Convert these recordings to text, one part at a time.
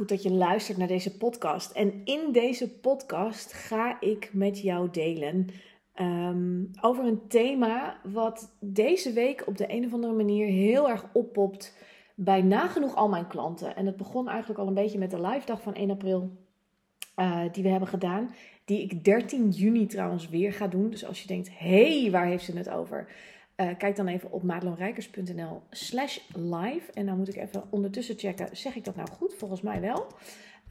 Goed dat je luistert naar deze podcast. En in deze podcast ga ik met jou delen ehm, over een thema wat deze week op de een of andere manier heel erg oppopt bij nagenoeg al mijn klanten. En het begon eigenlijk al een beetje met de live dag van 1 april uh, die we hebben gedaan. Die ik 13 juni trouwens weer ga doen. Dus als je denkt, hé, hey, waar heeft ze het over? Uh, kijk dan even op madelonrijkers.nl slash live. En dan moet ik even ondertussen checken, zeg ik dat nou goed? Volgens mij wel.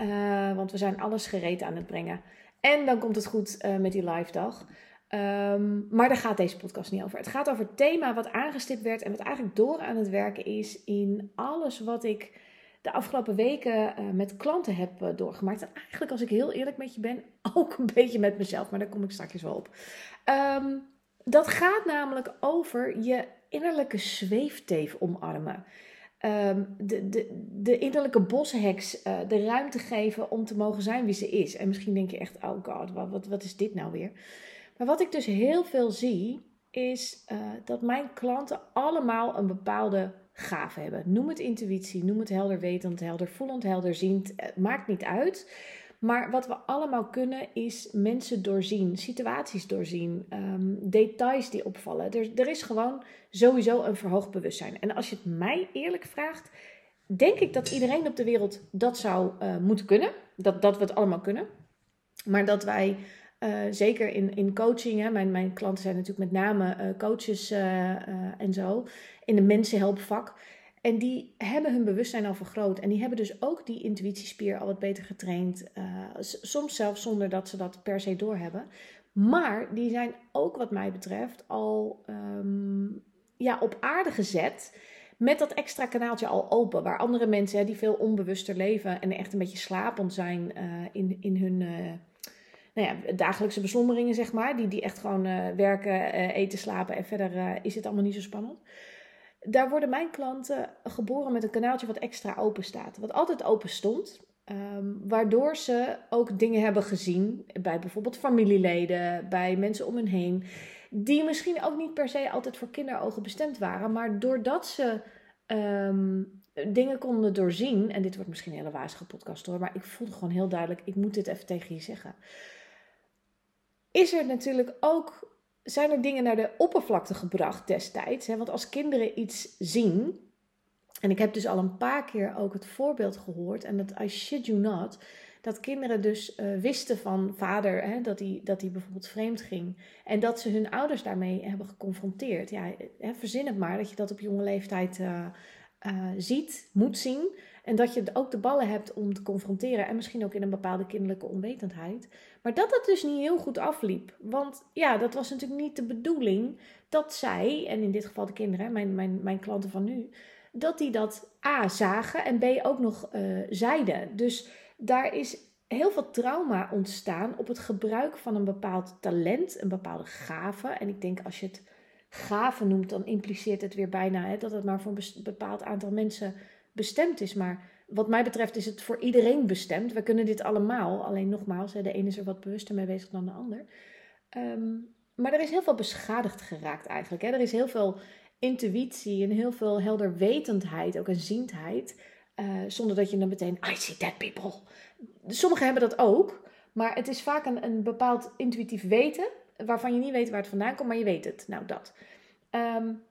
Uh, want we zijn alles gereed aan het brengen. En dan komt het goed uh, met die live dag. Um, maar daar gaat deze podcast niet over. Het gaat over het thema wat aangestipt werd en wat eigenlijk door aan het werken is in alles wat ik de afgelopen weken met klanten heb doorgemaakt. En eigenlijk, als ik heel eerlijk met je ben, ook een beetje met mezelf, maar daar kom ik straks wel op. Um, dat gaat namelijk over je innerlijke zweefteef omarmen. Um, de, de, de innerlijke bosheks uh, de ruimte geven om te mogen zijn wie ze is. En misschien denk je echt, oh god, wat, wat, wat is dit nou weer? Maar wat ik dus heel veel zie, is uh, dat mijn klanten allemaal een bepaalde gave hebben. Noem het intuïtie, noem het helder wetend, helder voelend, helderziend. Het maakt niet uit. Maar wat we allemaal kunnen is mensen doorzien, situaties doorzien, um, details die opvallen. Er, er is gewoon sowieso een verhoogd bewustzijn. En als je het mij eerlijk vraagt, denk ik dat iedereen op de wereld dat zou uh, moeten kunnen. Dat, dat we het allemaal kunnen. Maar dat wij uh, zeker in, in coaching, hè, mijn, mijn klanten zijn natuurlijk met name uh, coaches en zo, in de mensenhelpvak. En die hebben hun bewustzijn al vergroot. En die hebben dus ook die intuïtiespier al wat beter getraind. Uh, soms zelfs zonder dat ze dat per se doorhebben. Maar die zijn ook, wat mij betreft, al um, ja, op aarde gezet. Met dat extra kanaaltje al open. Waar andere mensen hè, die veel onbewuster leven. En echt een beetje slapend zijn uh, in, in hun. Uh, nou ja, dagelijkse beslommeringen, zeg maar. Die, die echt gewoon werken, eten, slapen. En verder is het allemaal niet zo spannend daar worden mijn klanten geboren met een kanaaltje wat extra open staat. Wat altijd open stond. Um, waardoor ze ook dingen hebben gezien bij bijvoorbeeld familieleden, bij mensen om hen heen. Die misschien ook niet per se altijd voor kinderogen bestemd waren. Maar doordat ze um, dingen konden doorzien. En dit wordt misschien een hele wazige podcast hoor. Maar ik voelde gewoon heel duidelijk, ik moet dit even tegen je zeggen. Is er natuurlijk ook zijn er dingen naar de oppervlakte gebracht destijds. Hè? Want als kinderen iets zien. En ik heb dus al een paar keer ook het voorbeeld gehoord. En dat, I shit you not. Dat kinderen dus uh, wisten van vader hè, dat hij dat bijvoorbeeld vreemd ging. En dat ze hun ouders daarmee hebben geconfronteerd. Ja, hè, verzin het maar dat je dat op jonge leeftijd uh, uh, ziet, moet zien. En dat je ook de ballen hebt om te confronteren. En misschien ook in een bepaalde kinderlijke onwetendheid. Maar dat het dus niet heel goed afliep. Want ja, dat was natuurlijk niet de bedoeling dat zij, en in dit geval de kinderen, mijn, mijn, mijn klanten van nu, dat die dat A zagen en B ook nog uh, zeiden. Dus daar is heel veel trauma ontstaan op het gebruik van een bepaald talent, een bepaalde gave. En ik denk als je het gave noemt, dan impliceert het weer bijna hè, dat het maar voor een bepaald aantal mensen bestemd is. Maar wat mij betreft is het voor iedereen bestemd. We kunnen dit allemaal. Alleen nogmaals, de ene is er wat bewuster mee bezig dan de ander. Um, maar er is heel veel beschadigd geraakt eigenlijk. Hè? Er is heel veel intuïtie en heel veel helderwetendheid, ook een ziendheid. Uh, zonder dat je dan meteen, I see dead people. Sommigen hebben dat ook. Maar het is vaak een, een bepaald intuïtief weten. Waarvan je niet weet waar het vandaan komt, maar je weet het. Nou, dat. Um,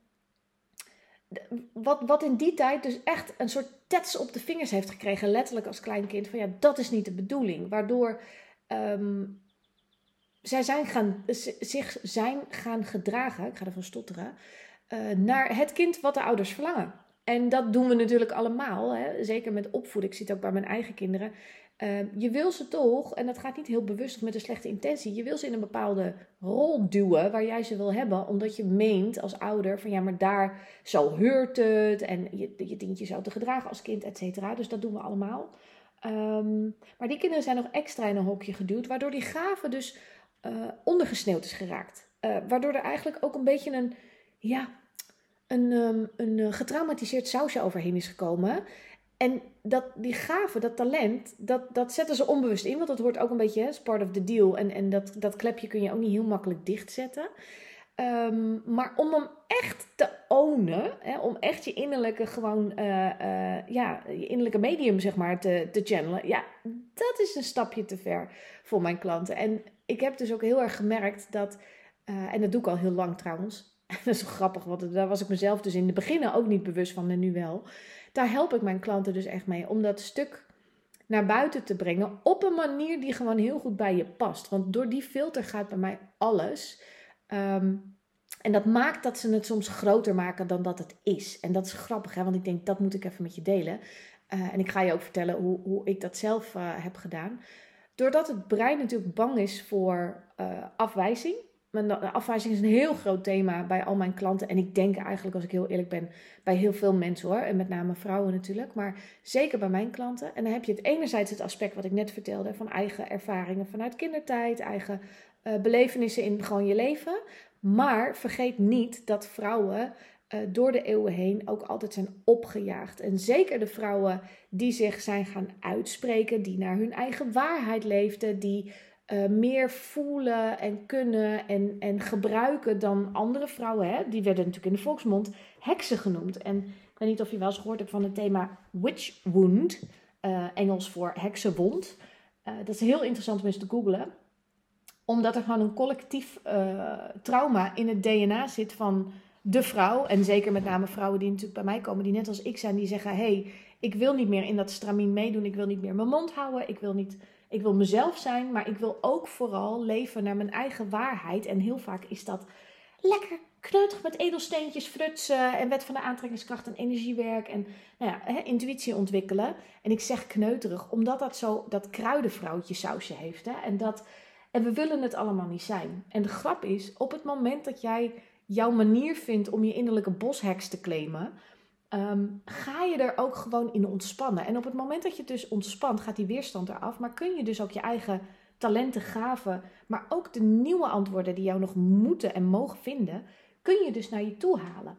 wat, wat in die tijd dus echt een soort tets op de vingers heeft gekregen, letterlijk als klein kind, van ja, dat is niet de bedoeling. Waardoor um, zij zijn gaan, zich zijn gaan gedragen, ik ga ervan stotteren, uh, naar het kind wat de ouders verlangen. En dat doen we natuurlijk allemaal, hè? zeker met opvoeden. Ik zie het ook bij mijn eigen kinderen. Uh, je wil ze toch, en dat gaat niet heel bewust met een slechte intentie, je wil ze in een bepaalde rol duwen waar jij ze wil hebben, omdat je meent als ouder van ja, maar daar zo heurt het en je, je dient je zo te gedragen als kind, et cetera. Dus dat doen we allemaal. Um, maar die kinderen zijn nog extra in een hokje geduwd, waardoor die gaven dus ondergesneeuwd is geraakt. waardoor er eigenlijk ook een beetje een, ja, een, um, een getraumatiseerd sausje overheen is gekomen. En dat, die gave, dat talent, dat, dat zetten ze onbewust in. Want dat hoort ook een beetje, as part of the deal. En, en dat, dat klepje kun je ook niet heel makkelijk dichtzetten. Um, maar om hem echt te ownen, hè, om echt je innerlijke gewoon, uh, uh, ja, je innerlijke medium zeg maar te, te channelen. Ja, dat is een stapje te ver voor mijn klanten. En ik heb dus ook heel erg gemerkt dat, en dat doe ik al heel lang trouwens. dat is grappig, want daar was ik mezelf dus in de beginnen ook niet bewust van en nu wel. Daar help ik mijn klanten dus echt mee om dat stuk naar buiten te brengen op een manier die gewoon heel goed bij je past. Want door die filter gaat bij mij alles. Um, en dat maakt dat ze het soms groter maken dan dat het is. En dat is grappig, hè? want ik denk dat moet ik even met je delen. Uh, en ik ga je ook vertellen hoe, hoe ik dat zelf uh, heb gedaan. Doordat het brein natuurlijk bang is voor uh, afwijzing. Afwijzing is een heel groot thema bij al mijn klanten. En ik denk eigenlijk, als ik heel eerlijk ben, bij heel veel mensen hoor. En met name vrouwen natuurlijk. Maar zeker bij mijn klanten. En dan heb je het enerzijds het aspect wat ik net vertelde. Van eigen ervaringen vanuit kindertijd. Eigen uh, belevenissen in gewoon je leven. Maar vergeet niet dat vrouwen uh, door de eeuwen heen ook altijd zijn opgejaagd. En zeker de vrouwen die zich zijn gaan uitspreken, die naar hun eigen waarheid leefden, die uh, meer voelen en kunnen en, en gebruiken dan andere vrouwen. Hè? Die werden natuurlijk in de volksmond heksen genoemd. En ik weet niet of je wel eens gehoord hebt van het thema witch wound, uh, Engels voor heksenwond. dat is heel interessant om eens te googlen omdat er gewoon een collectief trauma in het DNA zit van de vrouw. En zeker met name vrouwen die natuurlijk bij mij komen, die net als ik zijn, die zeggen: hey, ik wil niet meer in dat stramien meedoen. Ik wil niet meer mijn mond houden. Ik wil, niet, ik wil mezelf zijn, maar ik wil ook vooral leven naar mijn eigen waarheid. En heel vaak is dat lekker kneutig met edelsteentjes frutsen en wet van de aantrekkingskracht en energiewerk en nou ja, hè, intuïtie ontwikkelen. En ik zeg kneuterig, omdat dat zo dat kruidenvrouwtje sausje heeft. Hè? En dat en we willen het allemaal niet zijn. En de grap is, op het moment dat jij jouw manier vindt om je innerlijke bosheks te claimen, ehm, ga je er ook gewoon in ontspannen. En op het moment dat je dus ontspant, gaat die weerstand eraf. Maar kun je dus ook je eigen talenten, gaven, maar ook de nieuwe antwoorden die jou nog moeten en mogen vinden, kun je dus naar je toe halen.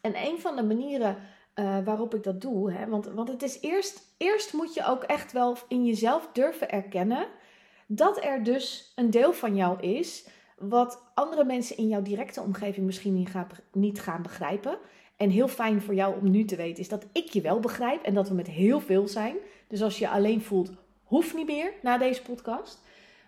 En een van de manieren uh, waarop ik dat doe, hè, want, want het is eerst, eerst moet je ook echt wel in jezelf durven erkennen dat er dus een deel van jou is wat andere mensen in jouw directe omgeving misschien niet gaan begrijpen. En heel fijn voor jou om nu te weten is dat ik je wel begrijp en dat we met heel veel zijn. Dus als je alleen voelt, hoeft niet meer na deze podcast.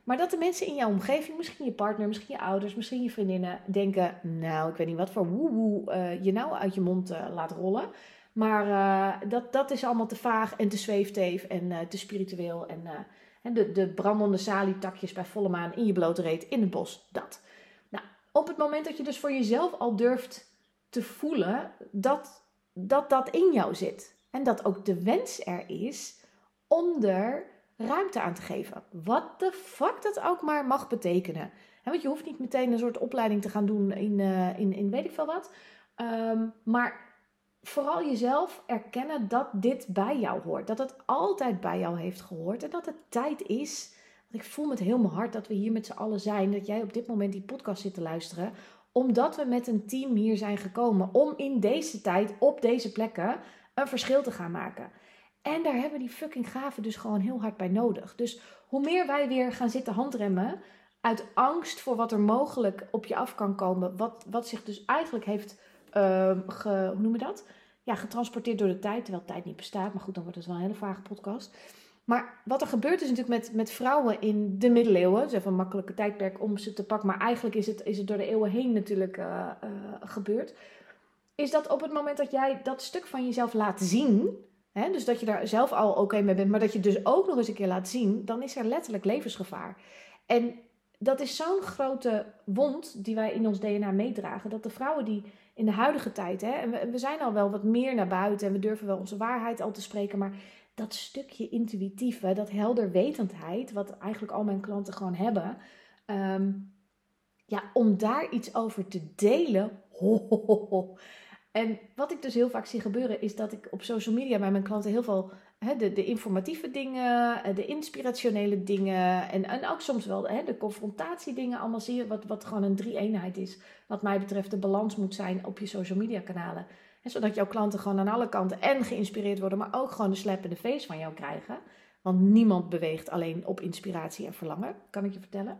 Maar dat de mensen in jouw omgeving, misschien je partner, misschien je ouders, misschien je vriendinnen, denken: Nou, ik weet niet wat voor woehoe uh, je nou uit je mond uh, laat rollen. Maar uh, dat, dat is allemaal te vaag en te zweefteef en te spiritueel. En de, de brandende salietakjes bij volle maan in je blote reet in het bos. Dat. Nou, op het moment dat je dus voor jezelf al durft te voelen dat dat, dat in jou zit. En dat ook de wens er is om er ruimte aan te geven. Wat de fuck dat ook maar mag betekenen. want je hoeft niet meteen een soort opleiding te gaan doen in, uh, in, in weet ik veel wat. Um, maar vooral jezelf erkennen dat dit bij jou hoort. Dat het altijd bij jou heeft gehoord. En dat het tijd is. Want ik voel met heel mijn hart dat we hier met z'n allen zijn. Dat jij op dit moment die podcast zit te luisteren. Omdat we met een team hier zijn gekomen. Om in deze tijd, op deze plekken, een verschil te gaan maken. En daar hebben die fucking gaven dus gewoon heel hard bij nodig. Dus hoe meer wij weer gaan zitten handremmen. Uit angst voor wat er mogelijk op je af kan komen. Wat, wat zich dus eigenlijk heeft ge, hoe noem je dat? Ja, getransporteerd door de tijd, terwijl tijd niet bestaat. Maar goed, dan wordt het wel een hele vage podcast. Maar wat er gebeurt is natuurlijk met, met vrouwen in de middeleeuwen. Het is even een makkelijke tijdperk om ze te pakken. Maar eigenlijk is het, is het door de eeuwen heen natuurlijk uh, uh, gebeurd. Is dat op het moment dat jij dat stuk van jezelf laat zien. Hè, dus dat je daar zelf al oké mee bent. Maar dat je dus ook nog eens een keer laat zien. Dan is er letterlijk levensgevaar. En dat is zo'n grote wond die wij in ons DNA meedragen. Dat de vrouwen die in de huidige tijd, hè, en we, we, zijn al wel wat meer naar buiten en we durven wel onze waarheid al te spreken, maar dat stukje intuïtieve, dat helderwetendheid, wat eigenlijk al mijn klanten gewoon hebben, um, ja, om daar iets over te delen, En wat ik dus heel vaak zie gebeuren, is dat ik op social media bij mijn klanten heel veel de, de informatieve dingen, eh, de inspirationele dingen en, en ook soms wel hè, de confrontatiedingen allemaal zie wat, wat gewoon een drie-eenheid is. Wat mij betreft de balans moet zijn op je social media kanalen. Zodat jouw klanten gewoon aan alle kanten en geïnspireerd worden, maar ook gewoon de slap in de face van jou krijgen. Want niemand beweegt alleen op inspiratie en verlangen, kan ik je vertellen.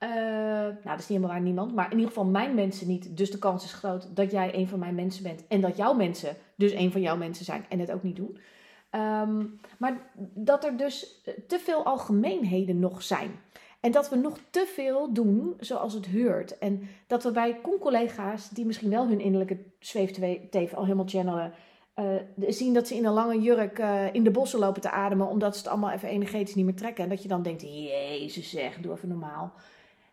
Uh, nou, dat is niet helemaal waar niemand. Maar in ieder geval mijn mensen niet. Dus de kans is groot dat jij een van mijn mensen bent. En dat jouw mensen dus een van jouw mensen zijn en het ook niet doen. Um, maar dat er dus te veel algemeenheden nog zijn. En dat we nog te veel doen zoals het heurt. En dat we bij con-collega's, die misschien wel hun innerlijke zweefteven al helemaal channelen, uh, zien dat ze in een lange jurk uh, in de bossen lopen te ademen, omdat ze het allemaal even energetisch niet meer trekken. En dat je dan denkt, jezus zeg, doe even normaal.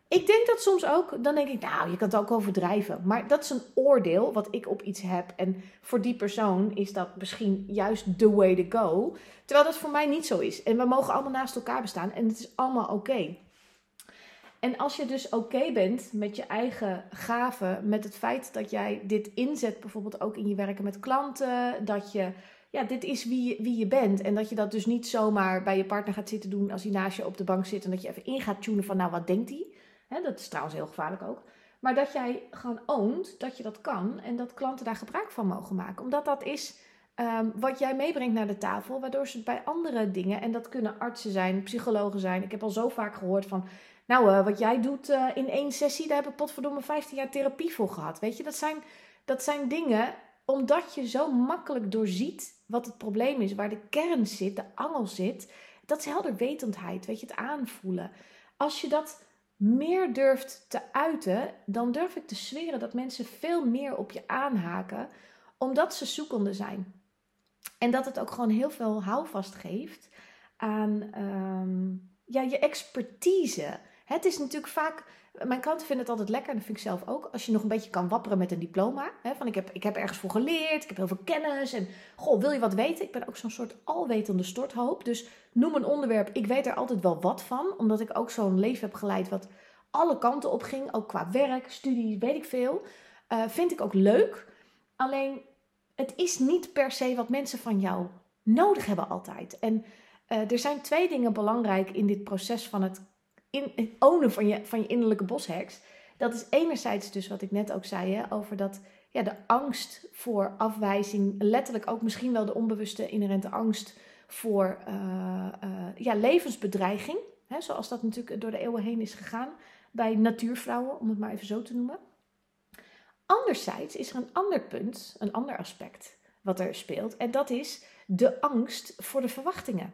Ik denk dat soms ook, dan denk ik, nou, je kan het ook overdrijven. Maar dat is een oordeel wat ik op iets heb. En voor die persoon is dat misschien juist the way to go. Terwijl dat voor mij niet zo is. En we mogen allemaal naast elkaar bestaan en het is allemaal oké. En als je dus oké bent met je eigen gaven, met het feit dat jij dit inzet, bijvoorbeeld ook in je werken met klanten, dat je, ja, dit is wie je, wie je bent. En dat je dat dus niet zomaar bij je partner gaat zitten doen als hij naast je op de bank zit en dat je even in gaat tunen van, nou, wat denkt hij? dat is trouwens heel gevaarlijk ook. Maar dat jij gewoon oont dat je dat kan en dat klanten daar gebruik van mogen maken. Omdat dat is um, wat jij meebrengt naar de tafel, waardoor ze bij andere dingen, en dat kunnen artsen zijn, psychologen zijn. Ik heb al zo vaak gehoord van, nou, uh, wat jij doet uh, in één sessie, daar heb ik potverdomme 15 jaar therapie voor gehad. Weet je, dat zijn, dat zijn dingen omdat je zo makkelijk doorziet wat het probleem is, waar de kern zit, de angel zit. Dat is helderwetendheid, weet je, het aanvoelen. Als je dat meer durft te uiten, dan durf ik te zweren dat mensen veel meer op je aanhaken, omdat ze zoekende zijn. En dat het ook gewoon heel veel houvast geeft aan um, ja, je expertise. Het is natuurlijk vaak mijn klanten vinden het altijd lekker, en dat vind ik zelf ook, als je nog een beetje kan wapperen met een diploma. Hè, van ik heb, ik heb ergens voor geleerd, ik heb heel veel kennis en goh, wil je wat weten? Ik ben ook zo'n soort alwetende storthoop. Dus noem een onderwerp, ik weet er altijd wel wat van, omdat ik ook zo'n leven heb geleid wat alle kanten op ging, ook qua werk, studie, weet ik veel. Uh, vind ik ook leuk. Alleen, het is niet per se wat mensen van jou nodig hebben altijd. En uh, er zijn twee dingen belangrijk in dit proces van het in, het van je, van je innerlijke bosheks. Dat is enerzijds dus wat ik net ook zei, hè, over dat, ja, de angst voor afwijzing. Letterlijk ook misschien wel de onbewuste inherente angst voor uh, uh, ja, levensbedreiging. Hè, zoals dat natuurlijk door de eeuwen heen is gegaan bij natuurvrouwen, om het maar even zo te noemen. Anderzijds is er een ander punt, een ander aspect wat er speelt. En dat is de angst voor de verwachtingen.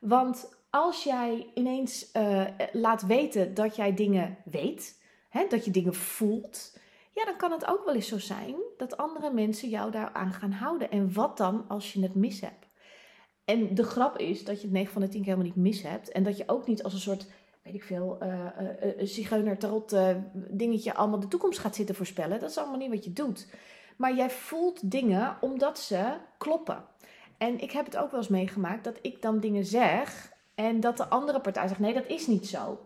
Want als jij ineens uh, laat weten dat jij dingen weet, hè, dat je dingen voelt, ja, dan kan het ook wel eens zo zijn dat andere mensen jou daaraan gaan houden. En wat dan als je het mis hebt? En de grap is dat je het 9 van de 10 keer helemaal niet mis hebt. En dat je ook niet als een soort, weet ik veel, uh, uh, zigeuner tarot dingetje allemaal de toekomst gaat zitten voorspellen. Dat is allemaal niet wat je doet. Maar jij voelt dingen omdat ze kloppen. En ik heb het ook wel eens meegemaakt dat ik dan dingen zeg en dat de andere partij zegt: nee, dat is niet zo.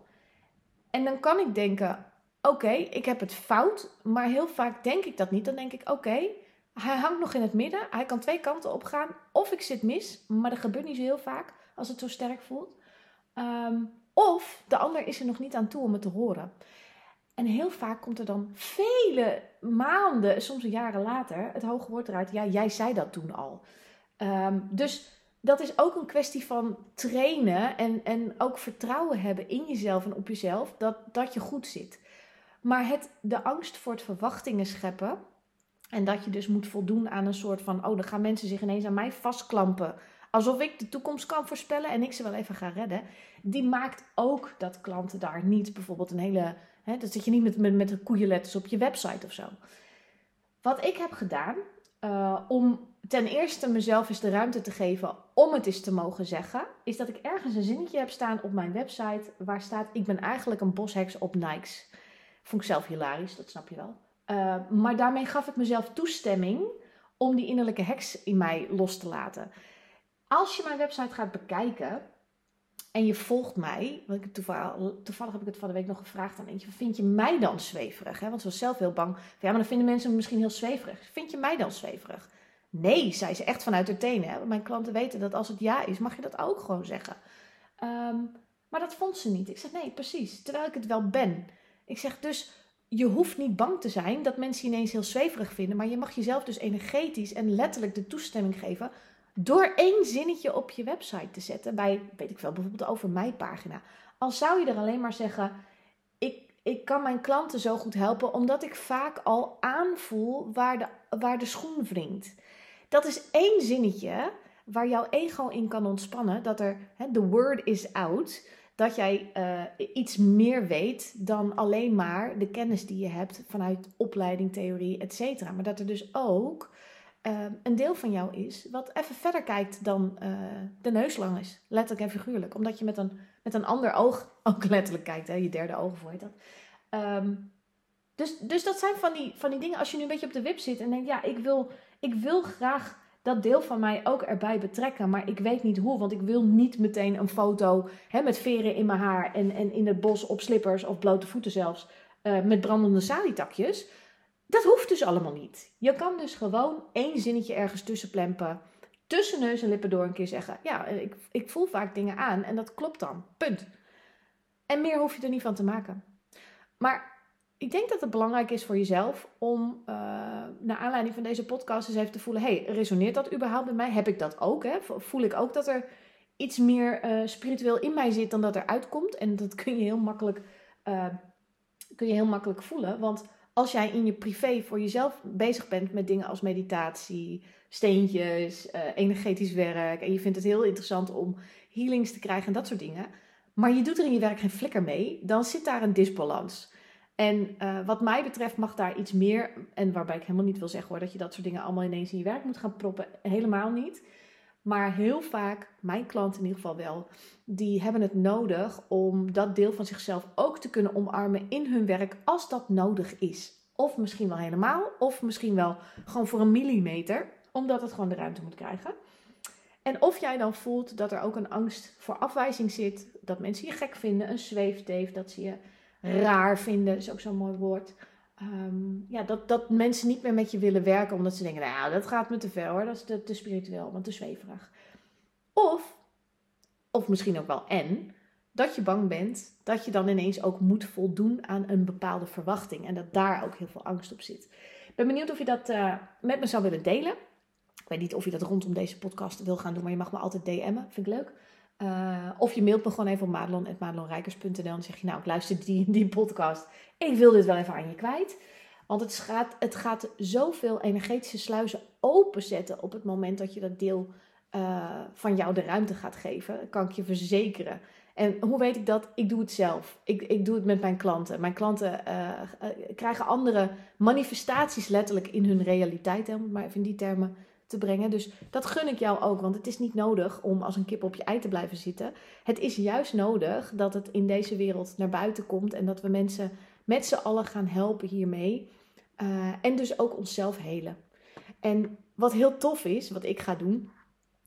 En dan kan ik denken: oké, ik heb het fout. Maar heel vaak denk ik dat niet. Dan denk ik: oké, hij hangt nog in het midden. Hij kan twee kanten op gaan. Of ik zit mis, maar dat gebeurt niet zo heel vaak als het zo sterk voelt. Um, of de ander is er nog niet aan toe om het te horen. En heel vaak komt er dan vele maanden, soms jaren later, het hoge woord eruit. Ja, jij zei dat toen al. Um, dus dat is ook een kwestie van trainen en, en ook vertrouwen hebben in jezelf en op jezelf dat, dat je goed zit. Maar het, de angst voor het verwachtingen scheppen en dat je dus moet voldoen aan een soort van, oh dan gaan mensen zich ineens aan mij vastklampen. Alsof ik de toekomst kan voorspellen en ik ze wel even ga redden. Die maakt ook dat klanten daar niet bijvoorbeeld een hele, hè, dat zit je niet met, met, met koeienletters op je website of zo. Wat ik heb gedaan uh, om ten eerste mezelf eens de ruimte te geven om het eens te mogen zeggen, is dat ik ergens een zinnetje heb staan op mijn website waar staat: Ik ben eigenlijk een bosheks op Nikes. Vond ik zelf hilarisch, dat snap je wel. Uh, maar daarmee gaf ik mezelf toestemming om die innerlijke heks in mij los te laten. Als je mijn website gaat bekijken, en je volgt mij, want ik toevallig, toevallig heb ik het van de week nog gevraagd aan eentje, vind je mij dan zweverig? Hè? Want ze was zelf heel bang. Ja, maar dan vinden mensen me misschien heel zweverig. Vind je mij dan zweverig? Nee, zei ze echt vanuit haar tenen. Hè? Mijn klanten weten dat als het ja is, mag je dat ook gewoon zeggen. Ehm, maar dat vond ze niet. Ik zeg nee, precies. Terwijl ik het wel ben. Ik zeg dus, je hoeft niet bang te zijn dat mensen ineens heel zweverig vinden. Maar je mag jezelf dus energetisch en letterlijk de toestemming geven door één zinnetje op je website te zetten, bij, weet ik wel, bijvoorbeeld over mijn pagina. Al zou je er alleen maar zeggen, ik, ik kan mijn klanten zo goed helpen, omdat ik vaak al aanvoel waar de, waar de schoen wringt. Dat is één zinnetje waar jouw ego in kan ontspannen, dat er, the word is out, dat jij uh, iets meer weet dan alleen maar de kennis die je hebt vanuit opleiding, theorie, etc. Maar dat er dus ook Ehm, een deel van jou is wat even verder kijkt dan uh, de neuslang is. Letterlijk en figuurlijk. Omdat je met een, met een ander oog ook letterlijk kijkt. Hè? Je derde oog, voor je dat? Ehm, dus, dus dat zijn van die, van die dingen. Als je nu een beetje op de wip zit en denkt: ja, ik wil, ik wil graag dat deel van mij ook erbij betrekken. Maar ik weet niet hoe. Want ik wil niet meteen een foto hè, met veren in mijn haar. En, en in het bos op slippers of blote voeten zelfs. Uh, met brandende salietakjes. Dat hoeft dus allemaal niet. Je kan dus gewoon één zinnetje ergens tussen plempen. Tussen neus en lippen door een keer zeggen. Ja, ik, ik voel vaak dingen aan en dat klopt dan. Punt. En meer hoef je er niet van te maken. Maar ik denk dat het belangrijk is voor jezelf om uh, naar aanleiding van deze podcast eens even te voelen: hey, resoneert dat überhaupt bij mij? Heb ik dat ook? Hè? Voel ik ook dat er iets meer uh, spiritueel in mij zit dan dat er uitkomt? En dat kun je heel makkelijk, uh, kun je heel makkelijk voelen. Want als jij in je privé voor jezelf bezig bent met dingen als meditatie, steentjes, energetisch werk. En je vindt het heel interessant om healings te krijgen en dat soort dingen. Maar je doet er in je werk geen flikker mee. Dan zit daar een disbalans. En uh, wat mij betreft mag daar iets meer. En waarbij ik helemaal niet wil zeggen hoor, dat je dat soort dingen allemaal ineens in je werk moet gaan proppen. Helemaal niet. Maar heel vaak, mijn klanten in ieder geval wel, die hebben het nodig om dat deel van zichzelf ook te kunnen omarmen in hun werk als dat nodig is. Of misschien wel helemaal, of misschien wel gewoon voor een millimeter, omdat het gewoon de ruimte moet krijgen. En of jij dan voelt dat er ook een angst voor afwijzing zit, dat mensen je gek vinden, een zweefteef, dat ze je raar vinden, is ook zo'n mooi woord. Um, ja, dat, dat mensen niet meer met je willen werken omdat ze denken, nou dat gaat me te ver hoor, dat is te, te spiritueel, want te zweverig. Of, of misschien ook wel en, dat je bang bent dat je dan ineens ook moet voldoen aan een bepaalde verwachting en dat daar ook heel veel angst op zit. Ik ben benieuwd of je dat uh, met me zou willen delen. Ik weet niet of je dat rondom deze podcast wil gaan doen, maar je mag me altijd DM'en, vind ik leuk. Uh, of je mailt me gewoon even op madelon.madelonrijkers.nl en zeg je nou, ik luister die, die podcast. Ik wil dit wel even aan je kwijt. Want het gaat, het gaat zoveel energetische sluizen openzetten op het moment dat je dat deel uh, van jou de ruimte gaat geven. kan ik je verzekeren. En hoe weet ik dat? Ik doe het zelf. Ik, ik doe het met mijn klanten. Mijn klanten uh, krijgen andere manifestaties letterlijk in hun realiteit. Hè, maar even in die termen te brengen. Dus dat gun ik jou ook, want het is niet nodig om als een kip op je ei te blijven zitten. Het is juist nodig dat het in deze wereld naar buiten komt en dat we mensen met z'n allen gaan helpen hiermee. Uh, en dus ook onszelf helen. En wat heel tof is, wat ik ga doen.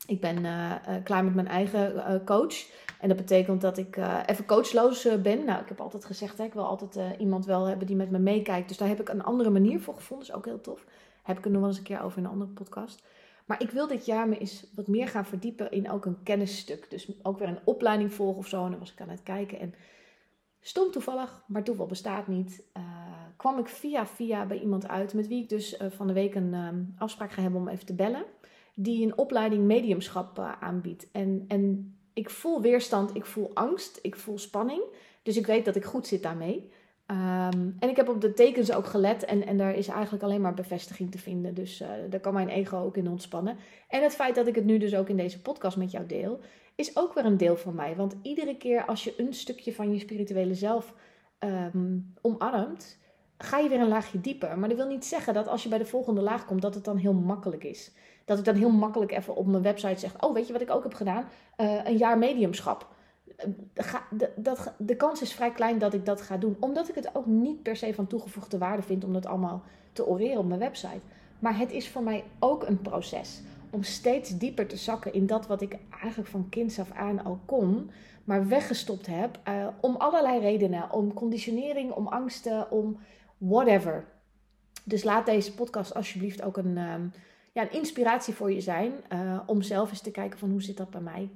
Ik ben uh, klaar met mijn eigen coach. En dat betekent dat ik even coachloos ben. Nou, ik heb altijd gezegd, hè, ik wil altijd iemand wel hebben die met me meekijkt. Dus daar heb ik een andere manier voor gevonden. Dat is ook heel tof. Heb ik er nog wel eens een keer over in een andere podcast. Maar ik wil dit jaar me eens wat meer gaan verdiepen in ook een kennisstuk. Dus ook weer een opleiding volgen of zo. En dan was ik aan het kijken. En stom toevallig, maar toeval bestaat niet. Uh, kwam ik via via bij iemand uit. Met wie ik dus uh, van de week een um, afspraak ga hebben om even te bellen. Die een opleiding mediumschap uh, aanbiedt. En, en ik voel weerstand, ik voel angst, ik voel spanning. Dus ik weet dat ik goed zit daarmee. Um, en ik heb op de tekens ook gelet en, en daar is eigenlijk alleen maar bevestiging te vinden. Dus uh, daar kan mijn ego ook in ontspannen. En het feit dat ik het nu dus ook in deze podcast met jou deel, is ook weer een deel van mij. Want iedere keer als je een stukje van je spirituele zelf um, omarmt, ga je weer een laagje dieper. Maar dat wil niet zeggen dat als je bij de volgende laag komt, dat het dan heel makkelijk is. Dat ik dan heel makkelijk even op mijn website zeg: Oh, weet je wat ik ook heb gedaan? Uh, een jaar mediumschap de, dat, de kans is vrij klein dat ik dat ga doen. Omdat ik het ook niet per se van toegevoegde waarde vind om dat allemaal te oreren op mijn website. Maar het is voor mij ook een proces. om steeds dieper te zakken in dat wat ik eigenlijk van kinds af aan al kon, maar weggestopt heb. Uh, om allerlei redenen. Om conditionering, om angsten, om whatever. Dus laat deze podcast alsjeblieft ook een, um, ja, een inspiratie voor je zijn. Uh, om zelf eens te kijken van hoe zit dat bij mij.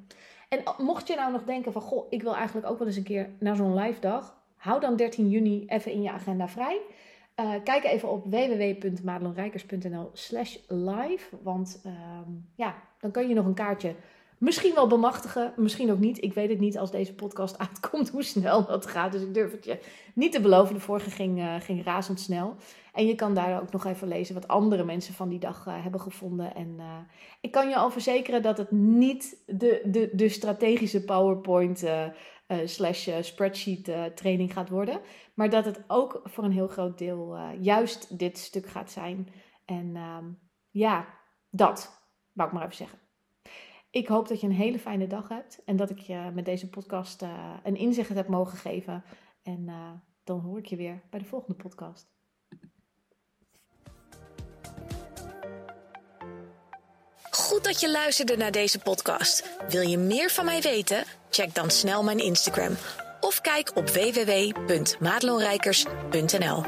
En mocht je nou nog denken van, goh, ik wil eigenlijk ook wel eens een keer naar zo'n live dag. Hou dan 13 juni even in je agenda vrij. Uh, kijk even op www.madelonrijkers.nl slash live. Want uh, ja, dan kun je nog een kaartje misschien wel bemachtigen. Misschien ook niet. Ik weet het niet als deze podcast uitkomt hoe snel dat gaat. Dus ik durf het je niet te beloven. De vorige ging, uh, ging razendsnel. En je kan daar ook nog even lezen wat andere mensen van die dag uh, hebben gevonden. En uh, ik kan je al verzekeren dat het niet de, de, de strategische PowerPoint slash spreadsheet training gaat worden. Maar dat het ook voor een heel groot deel juist dit stuk gaat zijn. En ehm, ja, dat wou ik maar even zeggen. Ik hoop dat je een hele fijne dag hebt. En dat ik je met deze podcast een inzicht heb mogen geven. En dan hoor ik je weer bij de volgende podcast. Goed dat je luisterde naar deze podcast. Wil je meer van mij weten? Check dan snel mijn Instagram of kijk op www.madelonrijkers.nl.